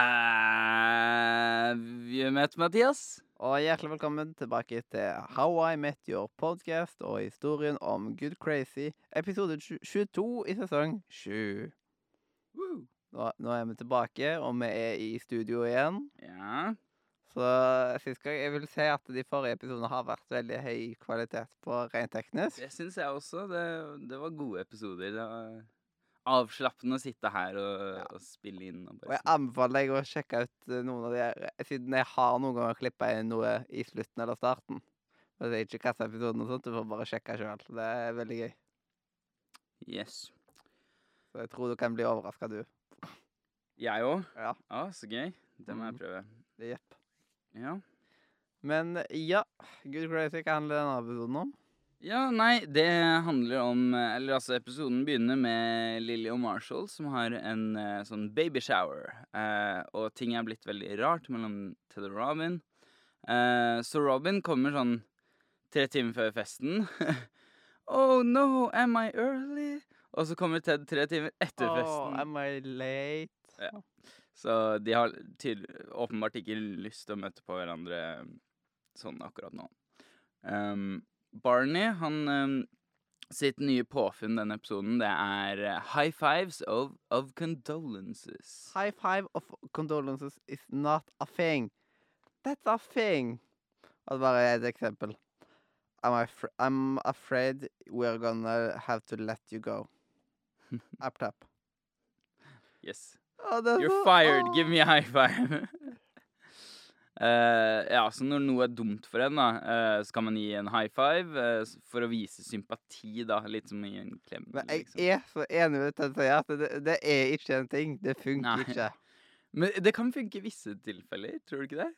Have you met Mathias? Og hjertelig velkommen tilbake til How I Met Your Podcast og historien om Good Crazy, episode 22 i sesong 7. Woo. Nå, nå er vi tilbake, og vi er i studio igjen. Ja. Så sist gang Jeg vil si at de forrige episodene har vært veldig høy kvalitet på rent teknisk. Det syns jeg også. Det, det var gode episoder. Det var avslappende å sitte her og, Ja. og spille inn. Og Og jeg anbefaler deg å sjekke ut eh, noen av de her, siden jeg har noen ganger klippa inn noe i slutten eller starten. Det er ikke episoden og sånt, du får bare sjekke sjøl. Det er veldig gøy. Yes. Så jeg tror du kan bli overraska, du. Jeg òg? Ja. ja, så gøy. Det må jeg Mhm. prøve. Jepp. Ja. Men ja, Good Crazy, hva handler denne episoden om? Ja, nei, det handler om Eller altså, episoden begynner med Lily og Marshall som har en uh, sånn babyshower. Uh, og ting er blitt veldig rart mellom Ted og Robin. Uh, så Robin kommer sånn tre timer før festen. oh no, am I early? Og så kommer Ted tre timer etter festen. am I late? Ja. Så de har åpenbart ikke lyst til å møte på hverandre sånn akkurat nå. Um, Barney, han um, sitt nye påfunn denne episoden, det er eh, high fives of, of condolences. High five of condolences is not a thing. That's a thing. Og det bare er et eksempel. I'm, afr I'm afraid we're gonna have to let you go. Up tap. Yes. Oh, You're fired, Oh. give me a high five. Eh, ja, så når noe er dumt for en, da, uh, så kan man gi en high five uh, for å vise sympati, da. Litt som i en klem. Men jeg liksom. er så enig med det du at det, det er ikke en ting. Det funker Nei. ikke. Men det kan funke i visse tilfeller, tror du ikke det?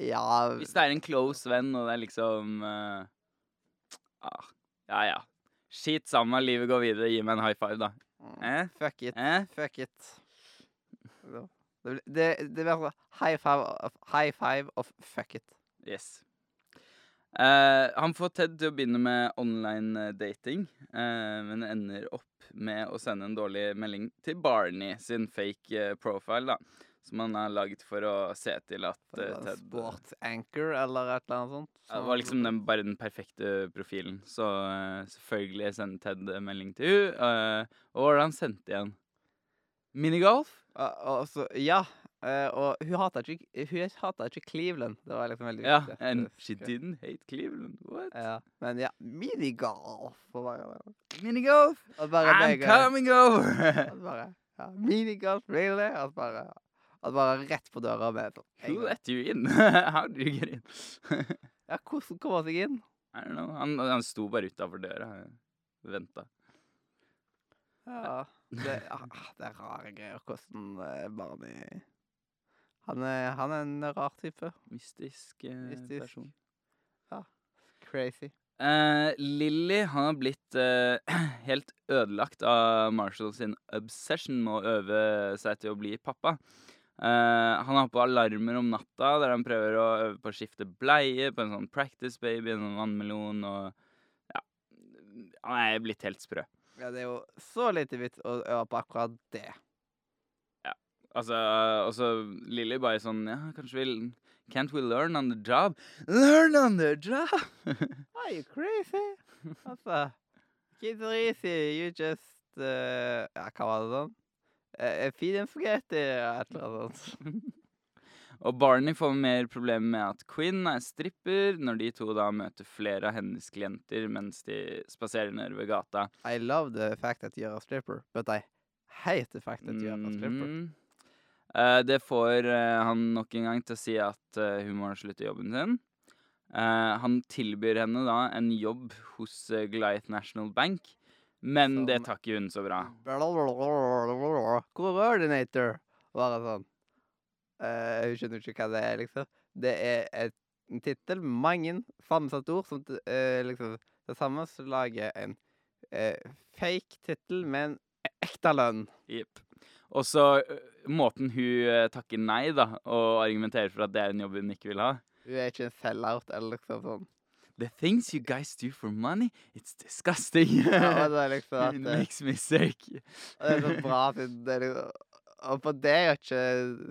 Ja Hvis det er en close venn, og det er liksom eh, ah, Ja, ja. Skit sammen, livet går videre, gi meg en high five, da. mm, Eh? Fuck it. Eh? Fuck it. Så, Det, det, det blir sånn high five of, high five of fuck it. Yes. Uh, han får Ted til å begynne med online eh, dating, uh, men ender opp med å sende en dårlig melding til Barney sin fake uh, profile, da. Som han har laget for å se til at en Ted Sports anchor eller et eller annet sånt. Det var liksom den, bare den perfekte profilen. Så selvfølgelig sender Ted melding til henne. og hva var det han sendte igjen? Minigolf? Og, og så, ja. eh, og hun hata ikke, ikke Cleveland. Det var liksom veldig Ja. viktig. And she didn't hate Cleveland. What? Ja, men ja, minigolf. Minigolf? I'm coming over! bare, ja, minigolf, really? At bare, at bare rett på døra med sånn. Who let you in? How do you get in? Ja, hvordan kom han seg inn? I don't know. Han, han sto bare utafor døra og venta. Ja, det, ah, det er rare greier. Hvordan eh, Barney han er, han er en rar type. Mystisk, eh, Mystisk. person. Crazy. Eh, Lilly har blitt eh, helt ødelagt av Marshall sin obsession med å øve seg til å bli pappa. Eh, han har på alarmer om natta der han prøver å øve på å skifte bleie på en sånn practice baby, en sånn vannmelon og Ja. Han er blitt helt sprø. Ja, det er jo så lite vits å øve på akkurat det. Ja. Altså, og så Lilly bare sånn Ja, kanskje vi Can't we learn on the job? Learn on the job! Are you crazy? Altså, kids are easy. You just uh, Ja, hva var det sånn? Uh, feed them spaghetti, og et eller annet sånt. Og Barney får mer problemer med at Quinn er stripper, når de to da møter flere av hennes klienter mens de spaserer nedover gata. I love the fact that you're a stripper, but I hate the fact that you're a stripper. Mhm. uh, det får uh, han nok en gang til å si at uh, hun må slutte jobben sin. Han tilbyr henne da en jobb hos Goliath National Bank, men det Som- det takker hun så bra. Coordinator. det sånn. Eh, hun skjønner ikke hva det er, liksom. Det er et, en tittel mange sammensatte ord som eh, liksom Det samme som lager en uh, fake tittel med en ekte lønn. Jepp. Og så måten hun takker nei, da, og argumenterer for at det er en jobb hun ikke vil ha. Hun er ikke en sell-out eller liksom sånn. The things you guys do for money, it's disgusting. Ja, det er liksom at It makes me sick. og det er så bra for det er liksom, Og for det er jo ikke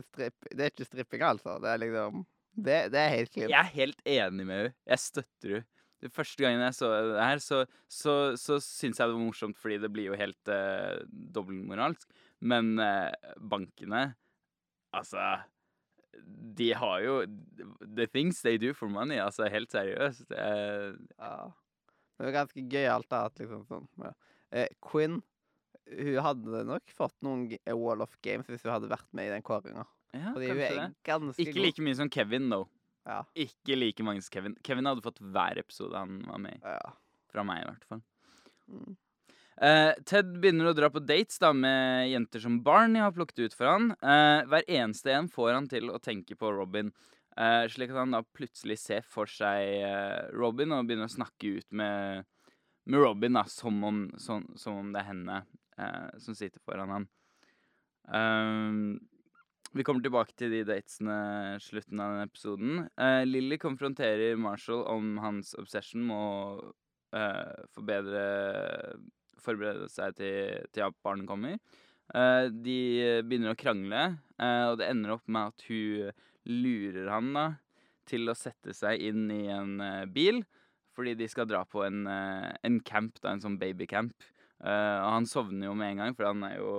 stripp, Det er ikke stripping, altså. Det er liksom Det, det er helt clean. Jeg er helt enig med henne. Jeg støtter henne. Den første gangen jeg så det her, så, så, så syns jeg det var morsomt fordi det blir jo helt eh, dobbeltmoralsk. Men eh, bankene Altså De har jo The things they do for money. Altså, helt seriøst. Eh, Ja. Det er ganske gøyalt da, at liksom sånn ja. eh, Quinn hun hadde nok fått noen Wall of Games hvis hun hadde vært med i den kåringa. ja, Fordi hun er det. ganske Ikke like mye som Kevin, though. Ja. Ikke like mange som Kevin. Kevin hadde fått hver episode han var med i. Ja. Fra meg, i hvert fall. Mm. Uh, Ted begynner å dra på dates da med jenter som Barney har plukket ut for han. Uh, hver eneste en får han til å tenke på Robin. Uh, slik at han da plutselig ser for seg Robin og begynner å snakke ut med, med Robin da, som om, som, som om det er henne som sitter foran han. Um, vi kommer tilbake til de datesene slutten av denne episoden. Uh, Lily konfronterer Marshall om hans obsession med å uh, forbedre Forberede seg til, til at barnet kommer. Uh, de begynner å krangle, eh, og det ender opp med at hun lurer han da til å sette seg inn i en eh, bil, fordi de skal dra på en, eh, en camp, da, en sånn babycamp. Og han sovner jo med en gang, for han er jo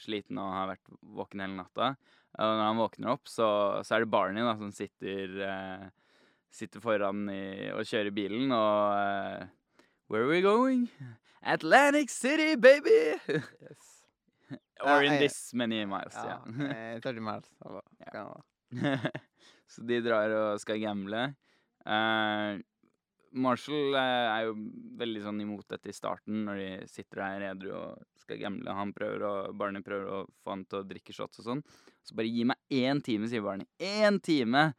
sliten og har vært våken hele natta. Og når han våkner opp, så, så er det Barney da, som sitter, uh, sitter foran i, og kjører bilen, og uh, Where are we going? Atlantic City, baby! Yes. Or in this many miles, Ja. ja. eh, 30 miles. Så de drar og skal gamble. Eh, Marshall eh, er jo veldig sånn imot dette i starten, når de sitter der edru og skal gamble. Han prøver og Barney prøver å få han til å drikke shots og sånn. Så bare gi meg én time, sier Barney. Én time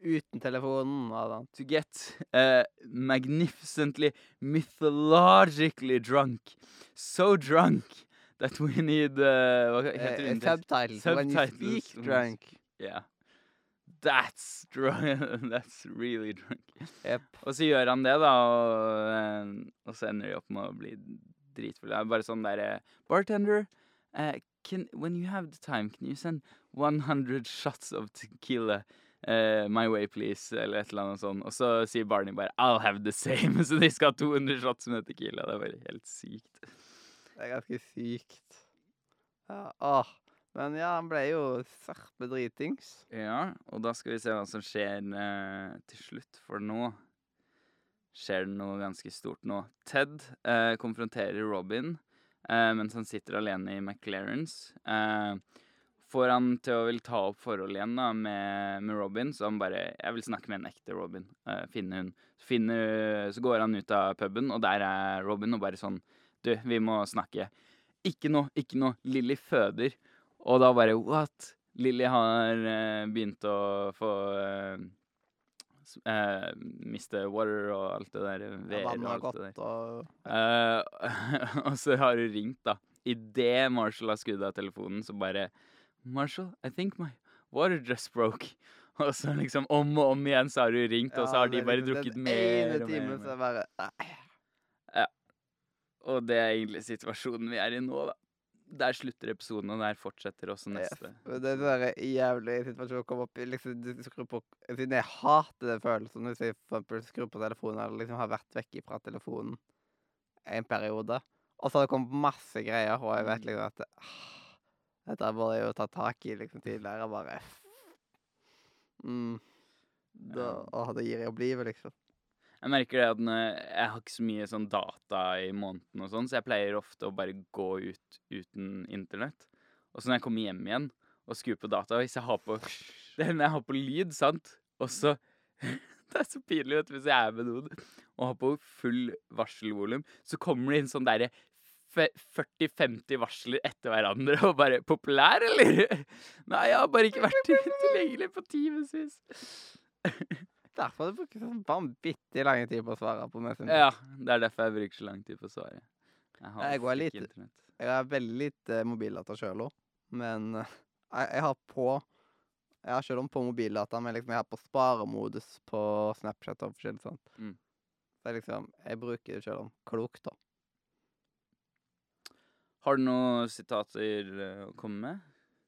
Uten telefonen. Adam. to get uh, magnificently, mythologically drunk. So drunk that we need uh, Hva heter det? eh, subtitles. When you Subtitles. speak drunk. Yeah. That's drunk. That's really drunk. Yep. Og så gjør han det, da, og, eh, og så ender de opp med å bli dritfulle. Det er bare sånn derre Bartender, uh, can, when you have the time, can you send 100 shots of tequila Uh, my way, please? Eller et eller annet sånt. Og så sier Barney bare I'll have the same. Så de skal ha 200 shots med tequila. Det er bare helt sykt. Det er ganske sykt. Ja, åh. Men ja, han ble jo serpe dritings. Ja, og da skal vi se hva som skjer eh, til slutt, for nå skjer det noe ganske stort nå. Ted eh, konfronterer Robin eh, mens han sitter alene i McLarens. Eh, får han til å vil ta opp forhold igjen da, med, med Robin, så han bare 'Jeg vil snakke med en ekte Robin'. Eh, finne hun. Så, finner, så går han ut av puben, og der er Robin og bare sånn 'Du, vi må snakke'. Ikke nå, ikke nå. Lilly føder. Og da bare what? Lilly har eh, begynt å få eh, eh, miste water og alt det der. Ja, og Vannet har det gått der. og Eh, og så har hun ringt, da. Idet Marshall har skrudd av telefonen, så bare Marshall, I think my water just broke. Og så liksom om og om igjen så har hun ringt, og så har de bare liksom drukket mer og mer. Og, bare ja. og det er egentlig situasjonen vi er i nå, da. Der slutter episoden, og der fortsetter også neste. Og Det er den jævlig situasjonen å komme opp i. Liksom, på Siden jeg hater den følelsen hvis jeg for skrur på telefonen eller liksom har vært vekk fra telefonen en periode, og så har det kommet masse greier, og jeg vet Mm. liksom at ah, Dette burde jeg jo tatt tak i liksom tidligere. Bare mm, da, Ja. Det gir jeg opp livet, liksom. Jeg merker det at jeg har ikke så mye sånn data i måneden og sånn, så jeg pleier ofte å bare gå ut uten internett. Og så når jeg kommer hjem igjen og skrur på data, hvis jeg har på Det hender jeg har på lyd, sant, og så Det er så pinlig, vet du, hvis jeg er med noen og har på full varselvolum, så kommer det inn sånn derre 40-50 varsler etter hverandre, og bare 'Populær, eller?' Nei, jeg har bare ikke vært tilgjengelig på timevis. Derfor du bruker så vanvittig lang tid på å svare på Messenger. Ja, det er derfor jeg bruker så lang tid på å svare. Jeg har Jeg går ikke litt- internett. Jeg har veldig lite mobildata sjøl òg, men eh, jeg, jeg har på Jeg har selv om på mobildata, men liksom jeg har på sparemodus på Snapchat og forskjellig sånt. Mm. Så jeg liksom Jeg bruker det selv om klokt, da. Har du noen sitater eh, å komme med?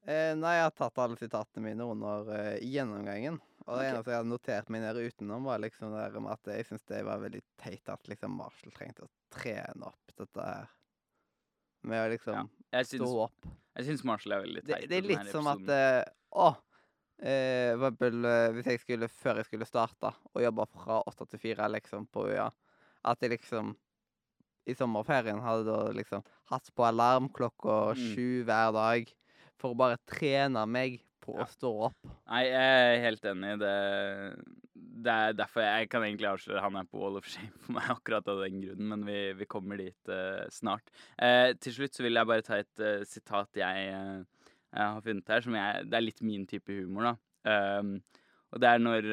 Eh, nei, jeg har tatt alle sitatene mine under eh, gjennomgangen. Og det okay. eneste jeg hadde notert meg nede utenom, var liksom det der med at jeg syns det var veldig teit at liksom Marshall trengte å trene opp dette her. Med å liksom Ja, synes, stå opp. jeg syns Marshall er veldig teit. det det er litt som at eh, Å! Eh, eh, hvis jeg skulle, før jeg skulle starte og jobbe fra åtte til fire liksom på UiA, at jeg liksom i sommerferien hadde da liksom hatt på alarm klokka Mm. sju hver dag for å bare trene meg på å stå opp. Nei, jeg er helt enig. Det, det er derfor jeg kan egentlig avsløre han er på Wall of Shame for meg akkurat av den grunnen, men vi, vi kommer dit uh, snart. Uh, til slutt så vil jeg bare ta et uh, sitat jeg, jeg har funnet her, som jeg, det er litt min type humor, da. Um, og det er når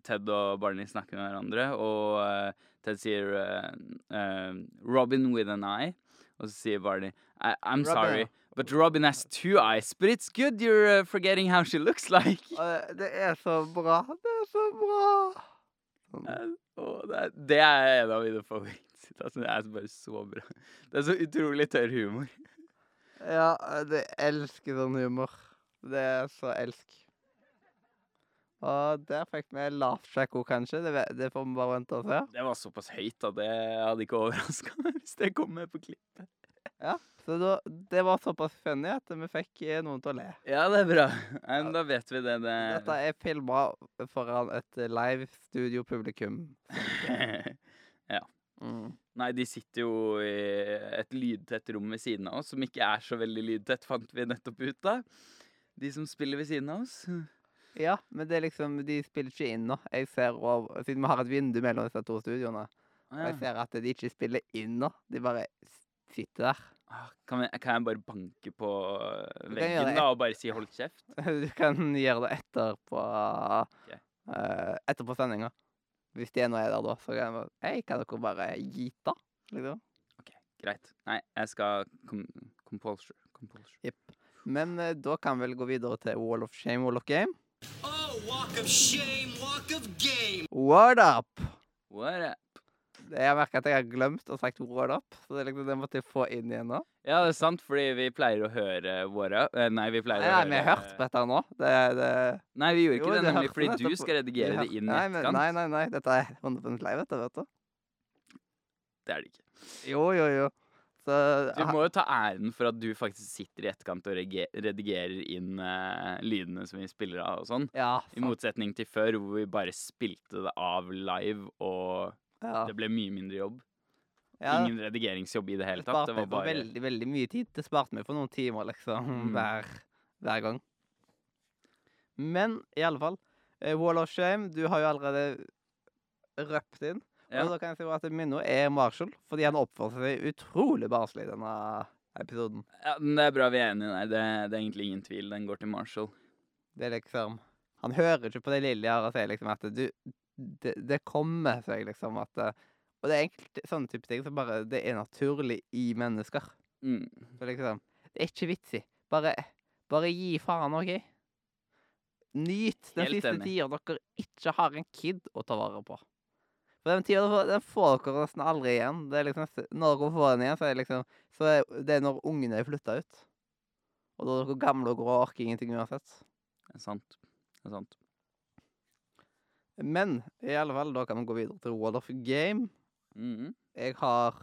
Ted og Barney snakker med hverandre, og Ted sier 'Robin with an eye', og så sier Barney 'I'm Robin. sorry'. But Robin has two eyes. But it's good you're uh, forgetting how she looks like. Det- er så bra. Det er så bra. Eh, det, det er en av mine favorittsitater. Det er bare så bra. Det er så utrolig tørr humor. Ja, det elsker sånn humor. Det er så elsk. Og der fikk vi lavt sjekko, kanskje. Det, det får vi bare vente og se. Det var såpass høyt at det hadde ikke overraska meg hvis det kom med på klippet. Så da, det var såpass funny at vi fikk eh, noen til å le. Ja, det er bra. Men da vet vi det. Dette det er filma foran et eh, live studio-publikum. Mm. Nei, de sitter jo i et lydtett rom ved siden av oss, som ikke er så veldig lydtett, fant vi nettopp ut av. De som spiller ved siden av oss. Ja, men det er liksom, de spiller ikke inn nå. Jeg ser over, Siden vi har et vindu mellom disse to studioene. Ah, ja. jeg ser at de ikke spiller inn nå. De bare s- sitter der. Ah, Kan, jeg, kan jeg bare banke på veggen da og bare si 'hold kjeft'? Du kan gjøre det etterpå okay. uh, Etterpå sendinga. Hvis de ennå er der da, så kan jeg bare Hei, kan dere bare gite? Liksom. OK, Greit. Nei, jeg skal kom, compulsure. compulsure. Men uh, da kan vi vel gå videre til Wall of Shame, Wall of Game. Oh, walk of shame, walk of game. What up? What up? Jeg merker at jeg har glemt å sagt word up, så det, liksom, det måtte jeg få inn igjen nå. Ja, det er sant, fordi vi pleier å høre våre eh, Nei, vi pleier Nei, å nei, vi har hørt på dette nå. Det, det, Nei, vi gjorde ikke Jo, det, nemlig fordi du skal redigere det inn i etterkant. Nei, nei, nei. Dette er 100 live, dette, vet du. Det er det ikke. Jo, jo, jo. Så Du må jo ta æren for at du faktisk sitter i etterkant og redigerer inn uh, lydene som vi spiller av og sånn. Ja, I motsetning til før, hvor vi bare spilte det av live, og ja. det ble mye mindre jobb. ja. Ingen redigeringsjobb i det hele tatt. Det var bare veldig, veldig mye tid. Det sparte meg for noen timer, liksom, Mm. hver, hver gang. Men i alle fall, eh, Wall of Shame, du har jo allerede røpt inn. Ja. Og da kan jeg si at Minno er Marshall, fordi han oppførte seg utrolig barnslig i denne episoden. Ja, men det er bra vi er enige der. Det, det er egentlig ingen tvil. Den går til Marshall. Det er liksom Han hører ikke på det lille har og sier liksom at du Det, det kommer seg liksom at eh, Og det er egentlig sånne type ting som bare Det er naturlig i mennesker. Mm. Så liksom Det er ikke vits i. Bare, bare gi faen, OK? Nyt den Helt siste tida dere ikke har en kid å ta vare på. For den tida den får dere nesten aldri igjen. Det er liksom, når dere får den igjen, så er det liksom Så er det er når ungene er flytta ut. Og da er dere gamle og grå og orker ingenting uansett. Det er sant. Det er sant. Men i alle fall, da kan vi gå videre til Wall of Game. Mhm. Jeg har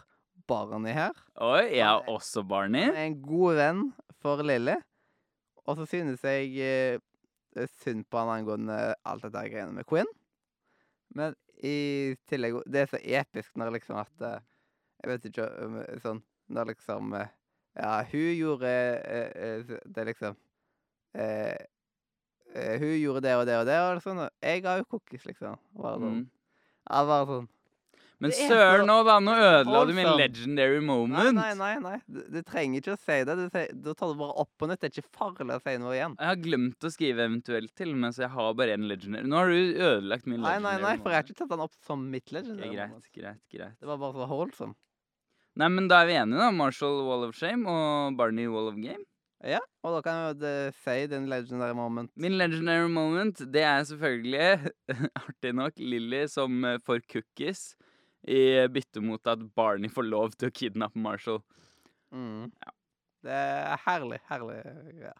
Barney her. Oi, jeg har også Barney. Han er en god venn for Lilly. Og så synes jeg eh, synd på han angående alt dette greiene med Quinn. Men i tillegg Det er så episk når liksom at eh, Jeg vet ikke eh, sånn Når liksom eh, Ja, hun gjorde eh, Det liksom eh, Hun gjorde det og det og det, og sånn. Og jeg ga jo cookies, liksom. Bare sånn. Mm. Ja, bare sånn. Men Det søren nå, da! Nå ødela du min legendary moment. nei, nei. nei. Du, du trenger ikke å si det. Du, da tar du bare opp på nytt. Det er ikke farlig å si noe igjen. Jeg har glemt å skrive eventuelt til, mens så jeg har bare en legendary. Nå har du ødelagt min Nei, legendary nei, nei, nei, for jeg har ikke tatt den opp som mitt Ok, legend. greit, greit, greit. Det var bare så holdsom. Nei, men da er vi enige, da. Marshall Wall of Shame og Barney Wall of Game. Ja, og da kan jeg jo si din legendary moment. Min legendary moment, det er selvfølgelig, artig nok, Lilly som eh, får cookies i bytte mot at Barney får lov til å kidnappe Marshall. Mm. Det er herlig, herlig Ja,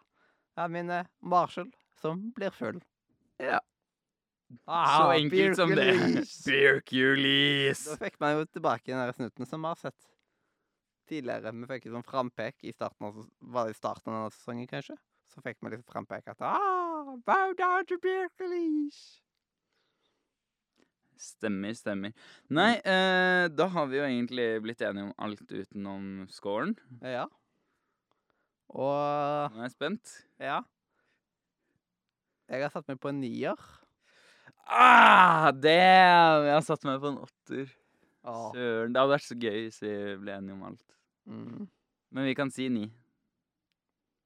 Ja, min eh, Marshall som blir full. Ja. Ah, Så enkelt som det. Birkulis! Da fikk man jo tilbake den der snutten som vi har sett tidligere. Vi fikk et sånn frampek i starten av, var det i starten av denne sesongen, kanskje? Så fikk vi liksom frampek at ah, bow down to. Stemmer, stemmer. Nei, eh, da har vi jo egentlig blitt enige om alt utenom scoren. Ja. Og Nå er jeg spent. ja. Jeg har satt meg på en nier. Ah, damn! Jeg har satt meg på en åtter. Åh. Søren. Det hadde vært så gøy hvis vi ble enige om alt. Mm. Men vi kan si ni.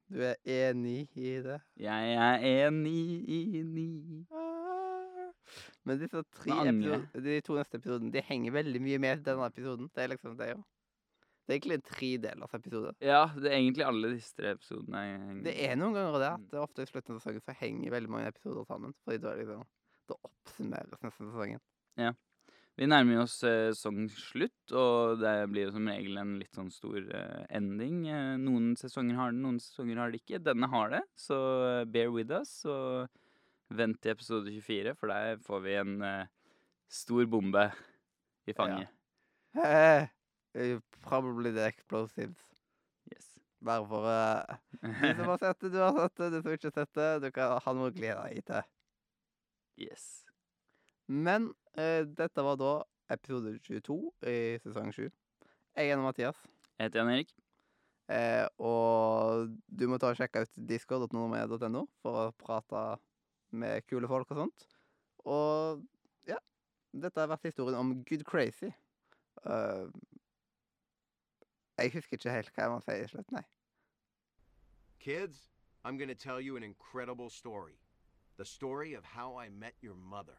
Du er enig i det? Jeg er enig i ni. Ah. Men disse tre episodene, de to neste episodene de henger veldig mye med denne episoden. Det er liksom det, jo. Det er egentlig en tredelers episode. Ja, det er egentlig alle disse tre episodene. Det er noen ganger det Det at det ofte i slutten av sesongen så henger veldig mange episoder sammen. Fordi da, er liksom, da oppsummeres nesten sesongen. Vi nærmer oss eh, sesongslutt, og det blir jo som regel en litt sånn stor eh, ending. Eh, noen sesonger har det, noen sesonger har det ikke. Denne har det, så bear with us. Og vent til episode 24, for der får vi en stor bombe i fanget. Ja. eh, probably the explosives. Yes. Bare for uh, Du som har sett det, du har sett det. Du som ikke har sett det, du kan ha noe å glede deg til. yes. Men dette var da episode 22 i sesong 7. Jeg er Mathias. Jeg heter Jan Erik. Eh, og du må ta og sjekke ut discord.nordmedia.no for å prate med kule folk og sånt. Og ja, dette har vært historien om Good Crazy. Uh, jeg husker ikke helt hva jeg må si i slutten, nei. Kids, I'm gonna tell you an incredible story. The story of how I met your mother.